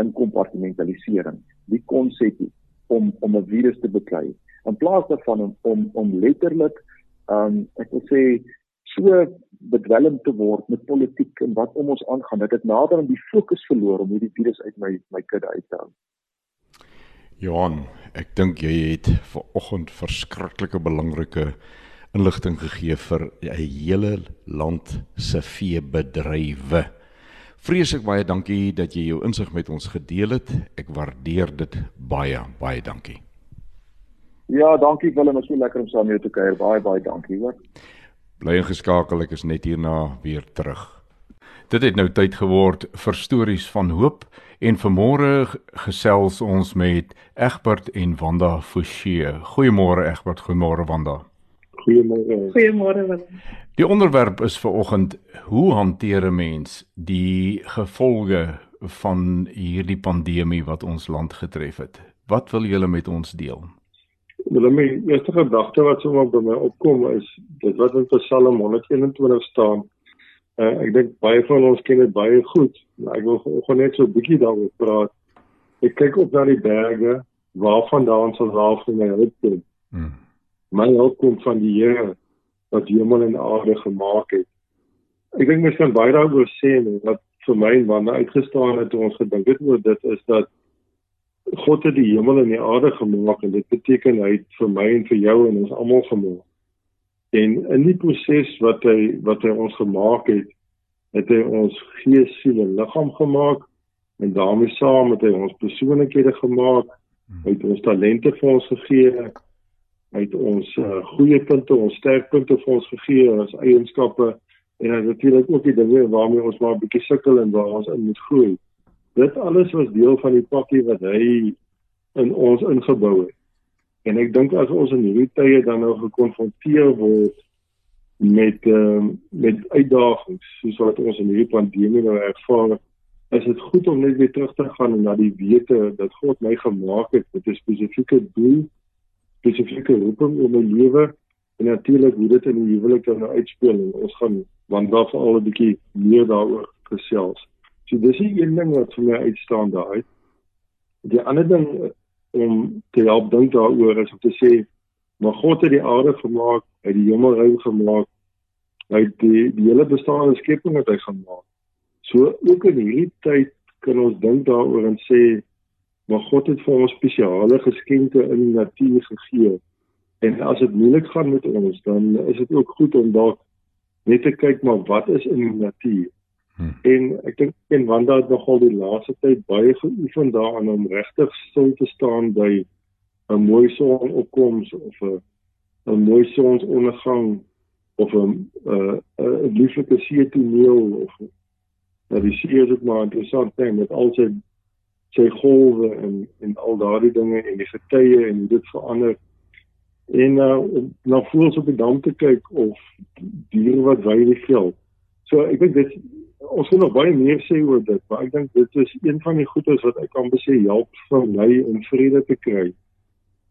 in kompartmentalisering. Die konsep om om 'n virus te beklei. In plaas daarvan om om, om letterlik um ek wil sê so bedwelm te word met politiek en wat om ons aangaan. Dit het nader aan die fokus verloor om hierdie virus uit my my kudde uit te hou. Johan, ek dink jy het ver oggend verskriklike belangrike inligting gegee vir 'n hele land se veebedrywe. Vreeslik baie dankie dat jy jou insig met ons gedeel het. Ek waardeer dit baie, baie dankie. Ja, dankie Willem, was so lekker om saam met jou te kuier. Baie baie dankie, hoor. Bly ingeskakel, ek is net hierna weer terug. Dit het nou tyd geword vir stories van hoop en vanmôre gesels ons met Egbert en Wanda Forsie. Goeiemôre Egbert, goeiemôre Wanda. Goeiemôre. Goeiemôre Wanda. Die onderwerp is vir oggend: Hoe hanteer 'n mens die gevolge van hierdie pandemie wat ons land getref het? Wat wil julle met ons deel? Wel my eerste gedagte wat sommer by my opkom is dit wat in Psalm 121 staan. Uh, ek dink baie van ons ken dit baie goed, maar ek wil gou net so 'n bietjie daaroor praat. Ek kyk op na die berge, waarvandaan sal raaf vir my hulp kom. Hmm. My hulp kom van die Here wat hemel en aarde gemaak het. Ek dink mens kan baie daaroor sê en wat vir my wanneer uitgestaan het toe ons gedink het oor dit is dat God het die hemel en die aarde gemaak en dit beteken hy het vir my en vir jou en ons almal gemaak. En in die proses wat hy wat hy ons gemaak het, het hy ons gees, siel en liggaam gemaak en daarmee saam het hy ons persoonlikhede gemaak. Hy het ons talente vir ons gegee. Hy het ons uh, goeie punte, ons sterkpunte vir ons gegee, ons eienskappe en natuurlik ook die dinge waarmee ons maar 'n bietjie sukkel en waar ons in moet groei dit alles was deel van die pakkie wat hy in ons ingebou het. En ek dink as ons in hierdie tye dan nou gekonfronteer word met ehm uh, met uitdagings soos wat ons in hierdie pandemie nou ervaar, is dit goed om net weer terug te gaan na die wete dat God my gemaak het met 'n spesifieke doel, spesifieke roeping in my lewe en natuurlik hoe dit in die huwelik dan nou uitspeel en ons gaan want daar vir al 'n bietjie meer daaroor gesels. So dis die een ding wat vir my uitstaan daai. Die ander ding om te help dink daaroor is om te sê maar God het die aarde gemaak, hy het die hemelruim gemaak. Hy het die die hele bestaande skepping wat hy gemaak. So ook in hierdie tyd kan ons dink daaroor en sê maar God het vir ons spesiale geskenke in die natuur gegee. En as dit moeilik gaan met ons, dan is dit ook goed om dalk net te kyk maar wat is in die natuur. Hmm. En ek dink en Wanda het nogal die laaste tyd baie geoefen daaraan om regtig stil te staan by 'n mooi sonopkoms of 'n 'n mooi sonsondergang of 'n 'n 'n lieflike see toneel of dat die see is dit maar interessant ding met al sy sy golwe en en al daardie dinge en die getye en dit verander en uh, na voels op die dam te kyk of diere wat wy in die veld. So ek dink dit ons moet nog baie meer sê oor dit, maar ek dink dit is een van die goedes wat ek kan besê help vir my om vrede te kry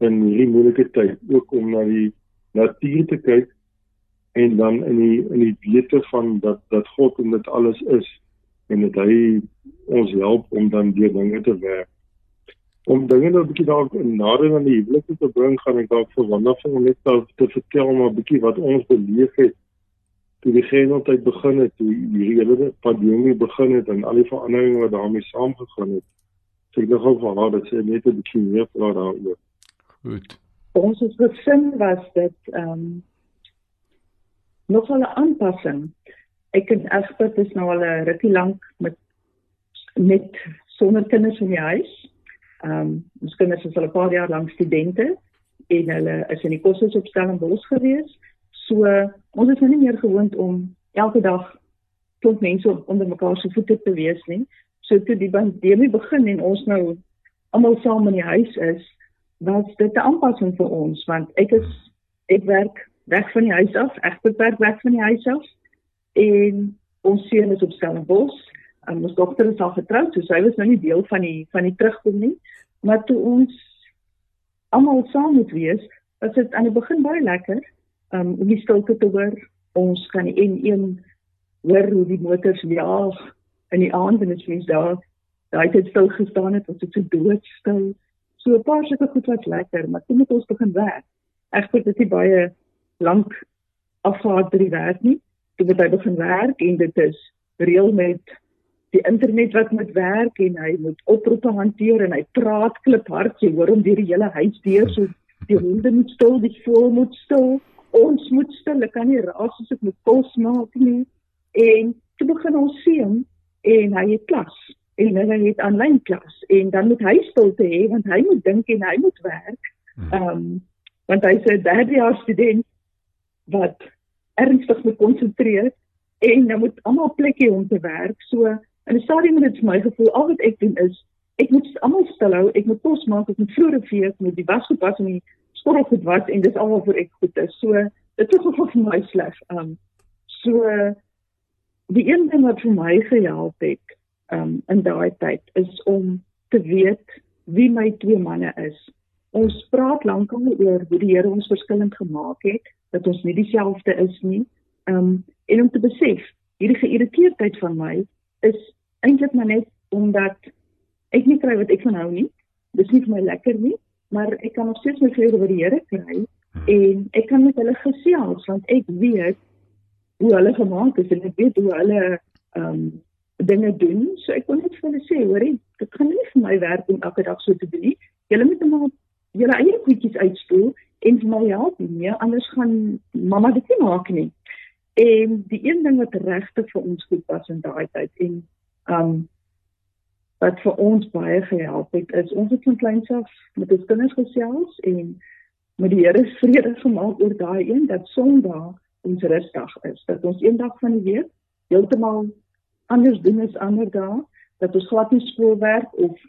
in hierdie moeilike tyd, ook om na die natuur te kyk en dan in die in die wete van dat dat God en dit alles is en dat hy ons help om dan deur dinge te werk. Om dinge nou 'n bietjie dalk nader aan die huwelik te bring gaan ek dalk vir Wanda van net te vertel maar 'n bietjie wat ons beleef het toe die genotyd begin het toe hierdie hele pandemie begin het en al die veranderinge wat daarmee saamgegaan het so ek nogal van haar dat sy net 'n bietjie meer praat daaroor. Goed. Ons het gesin was dit ehm um, nog 'n aanpassing. Ek en Elspeth is nou al 'n rukkie lank met met sonder kinders in die huis. Ehm um, ons kinders is al 'n paar jaar lank studente en hulle is in die koshuisopstelling bos gewees. So ons is nou nie meer gewoond om elke dag klop mense onder mekaar se voete te wees nie. So toe die pandemie begin en ons nou almal saam in die huis is, was dit 'n aanpassing vir ons want ek is ek werk weg van die huis af, ek beperk weg van die huis af en ons seun is op Stellenbosch um, ons dogter is al getroud, so sy was nou nie deel van die van die terugkom nie. Maar toe ons almal saam moet wees, was dit aan die begin baie lekker um, om die stilte te hoor. Ons kan die N1 hoor hoe die motors jaag in die aand en dit is daar. Daai het stil gestaan het, ons het so doodstil. So 'n paar sulke goed wat lekker, maar toe moet ons begin werk. Weet dit is baie lank afhaal by die werk nie. Toe moet hy begin werk en dit is reël met die internet wat moet werk en hy moet oproepe hanteer en hy praat kliphard jy hoor hom deur die hele huis deur so die honde moet stil die voël moet stil ons moet stil ek kan nie raas as ek moet kos maak nie. En toe begin ons sien en hy het klas en hy het aanlyn klas en dan moet hy stilte hê want hy moet dink en hy moet werk. Hmm. ehm um, want hy sê derde jaar student wat ernstig moet konsentreer en dan moet almal plekke om te werk. So En die stadium het vir my gevoel al wat ek doen is ek moet almal stil hou, ek moet kos maak, ek moet vroeg vee, ek moet die was gepas en die skottel goed was en dis almal vir ek goed is. So dit het gevoel vir my sleg. Um so die een ding wat vir my gehelp het um in daai tyd is om te weet wie my twee manne is. Ons praat lankal oor hoe die Here ons verskillend gemaak het, dat ons nie dieselfde is nie. Um en om te besef hierdie geïrriteerdheid van my is eintlik maar net omdat ek nie kry wat ek van hou nie. Dis nie vir my lekker nie, maar ek kan nog steeds my vrede by die Here kry hmm. en ek kan met hulle gesels want ek weet hoe hulle gemaak is en ek weet hoe hulle ehm um, dinge doen. So ek wil net vir hulle sê, hoorie, dit gaan nie vir my werk om elke dag so te doen nie. Julle moet maar julle eie goedjies uitspoel en vir my help nie, anders gaan mamma dit nie maak nie. En die een ding wat regtig vir ons goed was in daai tyd en um wat vir ons baie gehelp het is ons het van kleins af met ons kinders gesels en met die Here vrede gemaak oor daai een dat Sondag ons rusdag is. Dat ons een dag van die week heeltemal anders doen as ander dae. Dat ons glad nie skoolwerk of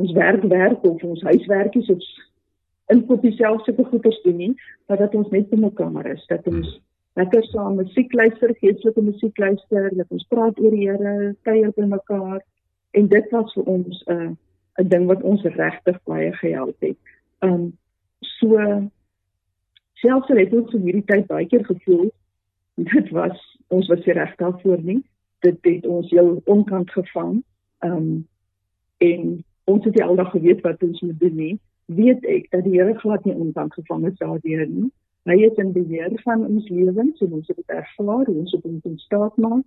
ons werk werk of ons huiswerkies of inkoop dieselfde sulke goeders doen nie maar dat ons net by mekaar is. Dat ons lekker saam musiek luister, geestelike musiek luister, dat ons praat oor die Here, kuier by mekaar en dit was vir ons 'n uh, 'n ding wat ons regtig baie gehelp het. Um so selfs al het ons in hierdie tyd baie keer gevoel dit was ons was nie reg daarvoor nie. Dit het ons heel onkant gevang. Um en ons het aldag geweet wat ons moet doen nie. Weet ek dat die Here glad nie onkant gevang het daardeur nie. Hy is in beheer van ons lewens en ons moet ervaar hoe ons op hom staat maak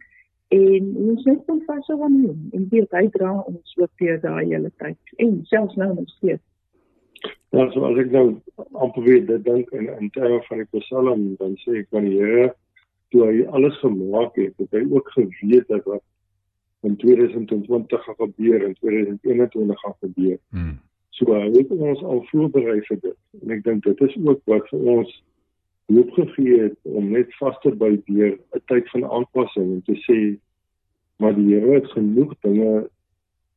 en ons net kon vashou aan hom en weet hy dra ons ook deur daai hele tyd en selfs nou nog steeds. Ja, so as ek nou amper weer dit dink in in terme van die Psalm dan sê ek van die Here toe hy alles gemaak het, het hy ook geweet dat wat in 2020 gaan gebeur en 2021 gaan gebeur. Hmm. So hy het ons al voorberei vir dit. En ek dink dit is ook wat vir ons hoop gegee het om net vas te by deur 'n tyd van aanpassing en te sê maar die Here het genoeg dinge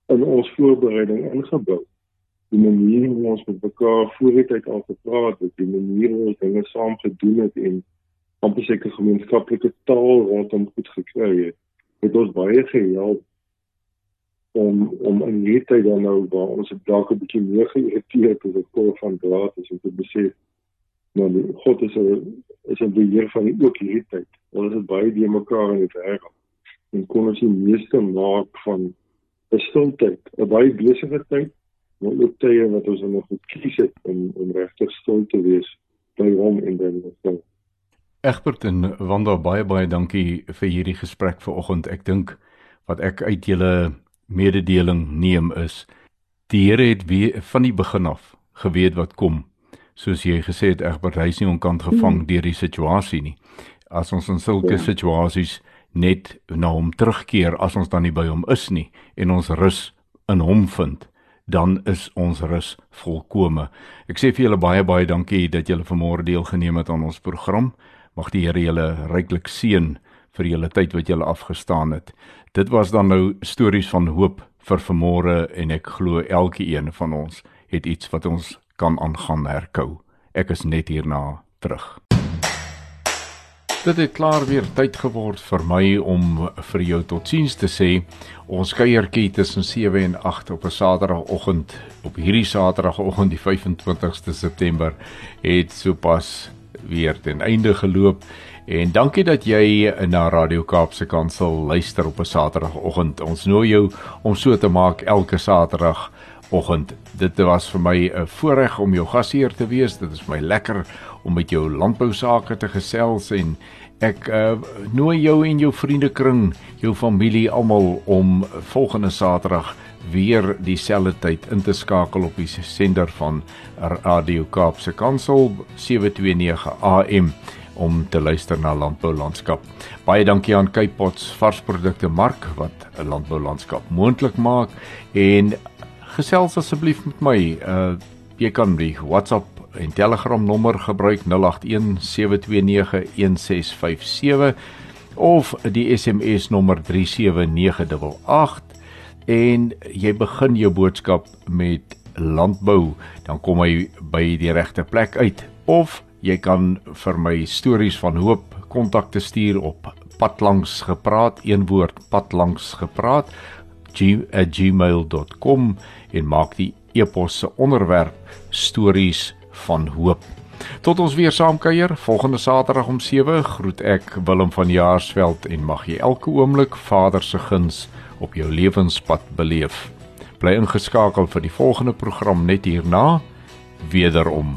in ons voorbereiding ingebou. Die manier hoe ons met mekaar voor die tyd al gepraat het, die manier hoe ons dinge saam gedoen het en amper seker gemeenskaplike taal rondom goed gekry het, het ons baie gehelp om om in hierdie tyd dan nou waar ons dalk 'n bietjie meer geïrriteerd is oor kol van draad is om te besef maar God is 'n is 'n beheer van ook hierdie tyd. Ons is baie die mekaar in die wêreld. En kon ons die meeste maak van 'n stiltyd, 'n baie besige tyd, maar ook tye wat ons nog moet kies het om om regtig stil te wees by hom en dan so. Egbert en Wanda baie baie dankie vir hierdie gesprek vanoggend. Ek dink wat ek uit julle mededeling neem is die Here het weer van die begin af geweet wat kom soos jy gesê het Egbert hy is nie onkant gevang mm. deur die situasie nie. As ons in sulke ja. situasies net na hom terugkeer as ons dan nie by hom is nie en ons rus in hom vind, dan is ons rus volkome. Ek sê vir julle baie baie dankie dat julle vanmôre deelgeneem het aan ons program. Mag die Here julle ryklik seën vir julle tyd wat julle afgestaan het. Dit was dan nou stories van hoop vir vanmôre en ek glo elkeen van ons het iets wat ons kan aangaan herkou. Ek is net hierna terug. Dit het klaar weer tyd geword vir my om vir jou totsiens te sê. Ons kuiertjie tussen 7 en 8 op 'n Saterdagoggend, op hierdie Saterdagoggend die 25ste September, het sopas weer ten einde geloop. En dankie dat jy na Radio Kaapse Kansel luister op 'n Saterdagoggend. Ons nooi jou om so te maak elke Saterdag oggend. Dit was vir my 'n voorreg om jou gasheer te wees. Dit is my lekker om met jou landbou sake te gesels en ek uh, nooi jou en jou vriendekring, jou familie almal om volgende Saterdag weer dieselfde tyd in te skakel op die sender van Radio Kaapse Kansel 729 AM om te luister na landbou landskap. Baie dankie aan Kypots varsprodukte mark wat 'n landbou landskap moontlik maak en gesels asseblief met my. Uh jy kan die WhatsApp en Telegram nommer gebruik 0817291657 of die SMS nommer 37988 en jy begin jou boodskap met landbou, dan kom hy by die regte plek uit of jy kan vir my stories van hoop kontak te stuur op padlangs gepraat een woord padlangs gepraat gmail.com en maak die epos se onderwerp stories van hoop. Tot ons weer saamkuier volgende Saterdag om 7 groet ek Willem van Jaarsveld en mag jy elke oomblik Vader se guns op jou lewenspad beleef. Bly ingeskakel vir die volgende program net hierna wederom.